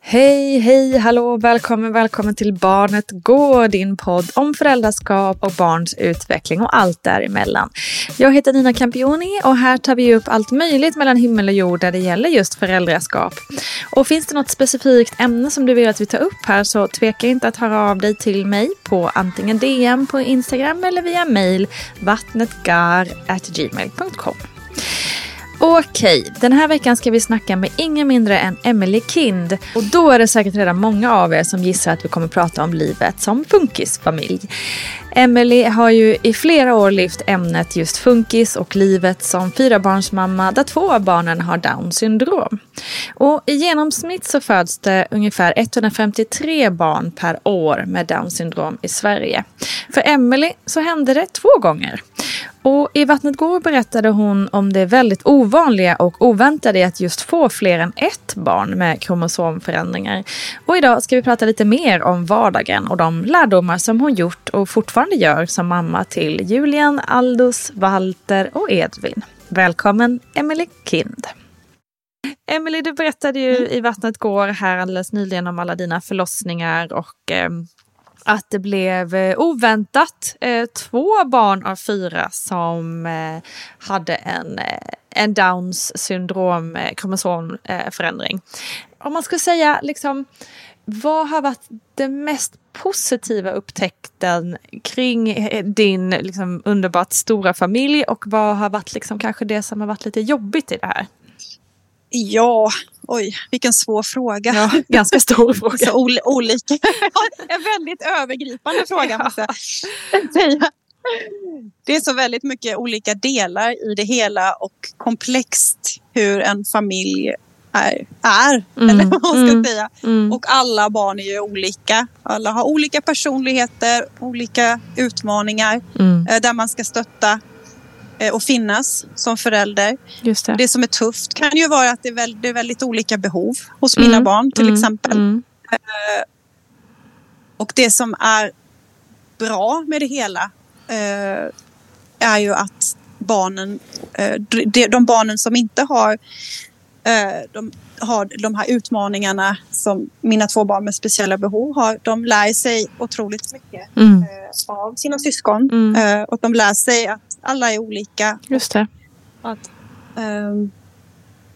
Hej, hej, hallå, välkommen, välkommen till Barnet Går, din podd om föräldraskap och barns utveckling och allt däremellan. Jag heter Nina Campioni och här tar vi upp allt möjligt mellan himmel och jord där det gäller just föräldraskap. Och finns det något specifikt ämne som du vill att vi tar upp här så tveka inte att höra av dig till mig på antingen DM på Instagram eller via mail vattnetgar.gmail.com. Okej, den här veckan ska vi snacka med ingen mindre än Emily Kind. Och då är det säkert redan många av er som gissar att vi kommer prata om livet som funkisfamilj. Emily har ju i flera år lyft ämnet just funkis och livet som fyrabarnsmamma där två av barnen har down syndrom. Och i genomsnitt så föds det ungefär 153 barn per år med down syndrom i Sverige. För Emily så hände det två gånger. Och i Vattnet går berättade hon om det väldigt ovanliga och oväntade i att just få fler än ett barn med kromosomförändringar. Och idag ska vi prata lite mer om vardagen och de lärdomar som hon gjort och fortfarande gör som mamma till Julian, Aldous, Walter och Edvin. Välkommen Emily Kind. Emily, du berättade ju i Vattnet går här alldeles nyligen om alla dina förlossningar och eh, att det blev eh, oväntat eh, två barn av fyra som eh, hade en, en Downs syndrom kromosomförändring. Om man skulle säga liksom vad har varit den mest positiva upptäckten kring din liksom, underbart stora familj och vad har varit liksom, kanske det som har varit lite jobbigt i det här? Ja, oj, vilken svår fråga. Ja, ganska stor fråga. Så ol olika. en väldigt övergripande fråga måste jag säga. Det är så väldigt mycket olika delar i det hela och komplext hur en familj är, är mm, eller vad man ska mm, säga. Mm. Och alla barn är ju olika. Alla har olika personligheter, olika utmaningar mm. eh, där man ska stötta och finnas som förälder. Just det. det som är tufft kan ju vara att det är, väldigt, det är väldigt olika behov hos mina Mm. barn till Mm. exempel. Mm. Eh, och det som är bra med det hela eh, är ju att barnen, eh, de, barnen som inte har, eh, de, har de här utmaningarna som mina två barn med speciella behov har, de lär sig otroligt mycket Mm. eh, av sina syskon. Mm. Eh, och de lär sig att alla är olika. Just det. Att, ehm,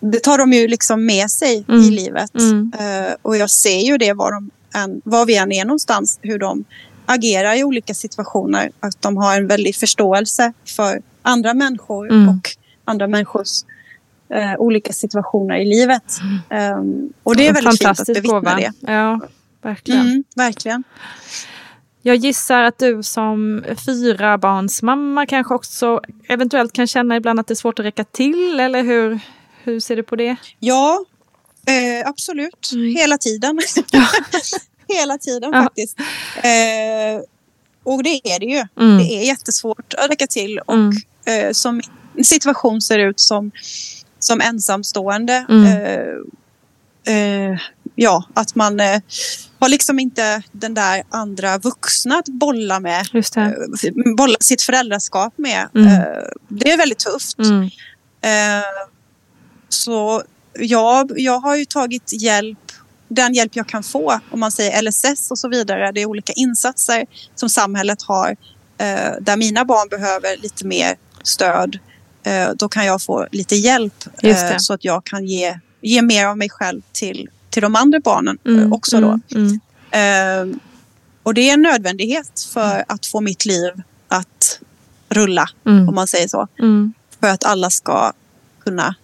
det tar de ju liksom med sig Mm. i livet. Mm. Eh, och jag ser ju det var, de än, var vi än är någonstans, hur de agerar i olika situationer. Att de har en väldig förståelse för andra människor Mm. och andra människors eh, olika situationer i livet. Ehm, och det är väldigt fint att bevittna gåva. det. Ja, verkligen. Mm, verkligen. Jag gissar att du som fyra barns mamma kanske också eventuellt kan känna ibland att det är svårt att räcka till, eller hur, hur ser du på det? Ja, eh, absolut. Mm. Hela tiden. Hela tiden Ja. faktiskt. Eh, och det är det ju. Mm. Det är jättesvårt att räcka till. Och Mm. eh, som min situation ser ut som, som ensamstående. Mm. Eh, eh, ja, att man eh, har liksom inte den där andra vuxna att bolla med. Eh, bolla sitt föräldraskap med. Mm. Eh, det är väldigt tufft. Mm. Eh, så jag, jag har ju tagit hjälp, den hjälp jag kan få, om man säger LSS och så vidare. Det är olika insatser som samhället har eh, där mina barn behöver lite mer stöd. Eh, då kan jag få lite hjälp så att jag kan ge, ge mer av mig själv till, till de andra barnen eh, Mm. också. Då. Mm. Mm. Eh, och det är en nödvändighet för att få mitt liv att rulla, Mm. om man säger så Mm. för att alla ska kunna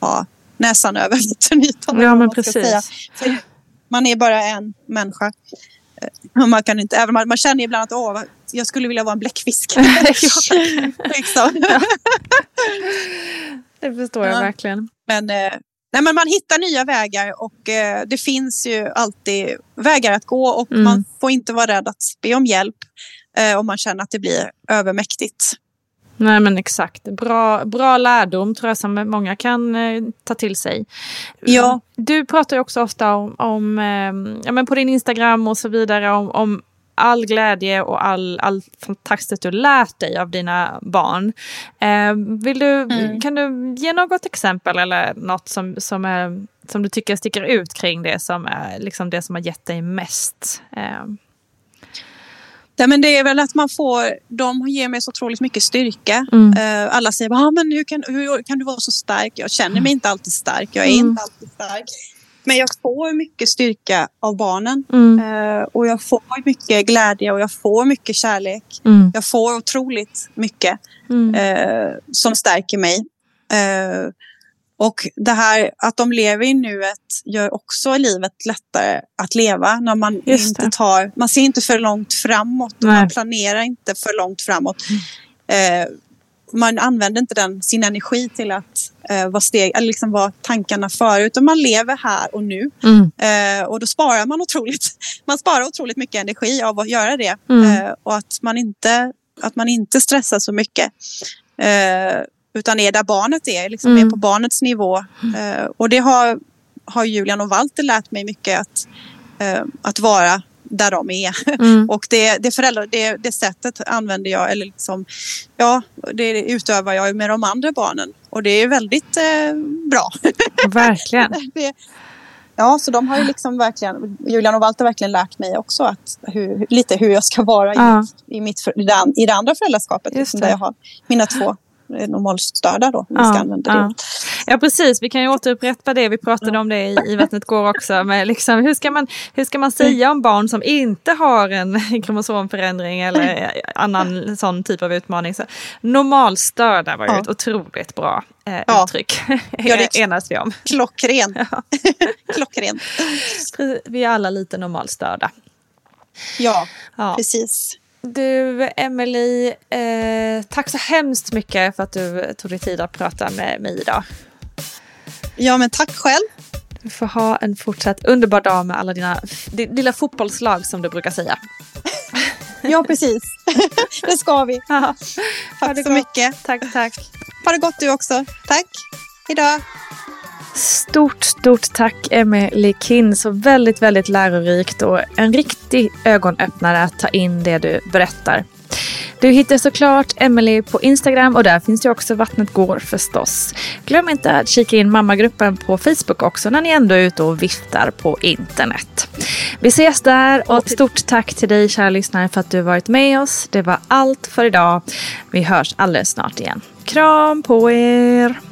ha näsan över vattenytan. Ja, men precis. Man är bara en människa. Eh, Man, kan inte, även man, man känner ibland att åh, jag skulle vilja vara en bläckfisk. liksom. Det förstår jag Ja. verkligen. men, eh, nej, men man hittar nya vägar och eh, det finns ju alltid vägar att gå och Mm. man får inte vara rädd att be om hjälp eh, om man känner att det blir övermäktigt. Nej men exakt. Bra, bra lärdom tror jag som många kan eh, ta till sig. Ja. Du pratar ju också ofta om, om eh, ja, men på din Instagram och så vidare om, om all glädje och all, all fantastiskt du lärt dig av dina barn. Eh, vill du, Mm. Kan du ge något exempel eller något som, som, är, som du tycker sticker ut kring det som är liksom det som har gett dig mest? Eh, Nej, men det är väl att man får, de ger mig så otroligt mycket styrka. Mm. Eh, alla säger, ah, men hur, kan, hur kan du vara så stark? Jag känner mig inte alltid stark. Jag är Mm. inte alltid stark. Men jag får mycket styrka av barnen. mm, Eh, och jag får mycket glädje och jag får mycket kärlek. mm, Jag får otroligt mycket mm, eh, som stärker mig. Eh, och det här att de lever i nuet gör också livet lättare att leva. När man, inte tar, man ser inte för långt framåt och Nej. man planerar inte för långt framåt. Eh, man använder inte den, sin energi till att eh, vara, steg, eller liksom vara tankarna före utan man lever här och nu. mm, Eh, och då sparar man otroligt, man sparar otroligt mycket energi av att göra det. Mm. Eh, och att man, inte, att man inte stressar så mycket. Eh, utan är där barnet är, liksom Mm. är på barnets nivå. Eh, och det har, har Julian och Walter lärt mig mycket att, eh, att vara där de är. mm. Och det, det, föräldrar, det, det sättet använder jag, eller liksom, ja, det utövar jag med de andra barnen. Och det är väldigt eh, bra. Verkligen. det, ja, så de har ju liksom verkligen, Julian och Walter har verkligen lärt mig också att hur, lite hur jag ska vara Ja. i, i, mitt, i, det, i det andra föräldraskapet. Liksom, där jag har mina två eh, normalstörda då, om vi ska använda det. Ja precis, vi kan ju återupprepa det. Vi pratade om det i, i Vattnet går också. Men liksom, hur, ska man, hur ska man säga om barn som inte har en kromosomförändring eller annan sån typ av utmaning? Så, normalstörda var ju Ja. ett otroligt bra eh, Ja. uttryck. Ja, det- enas vi om. Klockren. Klockren. Vi är alla lite normalstörda. Ja, Ja. precis. Du, Emily, eh, tack så hemskt mycket för att du tog dig tid att prata med mig idag. Ja, men tack själv. Du får ha en fortsatt underbar dag med alla dina lilla fotbollslag som du brukar säga. Ja, precis. det ska vi. Ha det Tack så gott. mycket. Tack, tack. Ha det gott du också. Tack. Hejdå. Stort, stort tack Emily Kin. Så väldigt, väldigt lärorikt och en riktig ögonöppnare att ta in det du berättar. Du hittar såklart Emily på Instagram och där finns det också Vattnet går förstås. Glöm inte att kika in mammagruppen på Facebook också när ni ändå är ute och viftar på internet. Vi ses där och stort tack till dig kära lyssnare för att du varit med oss. Det var allt för idag. Vi hörs alldeles snart igen. Kram på er!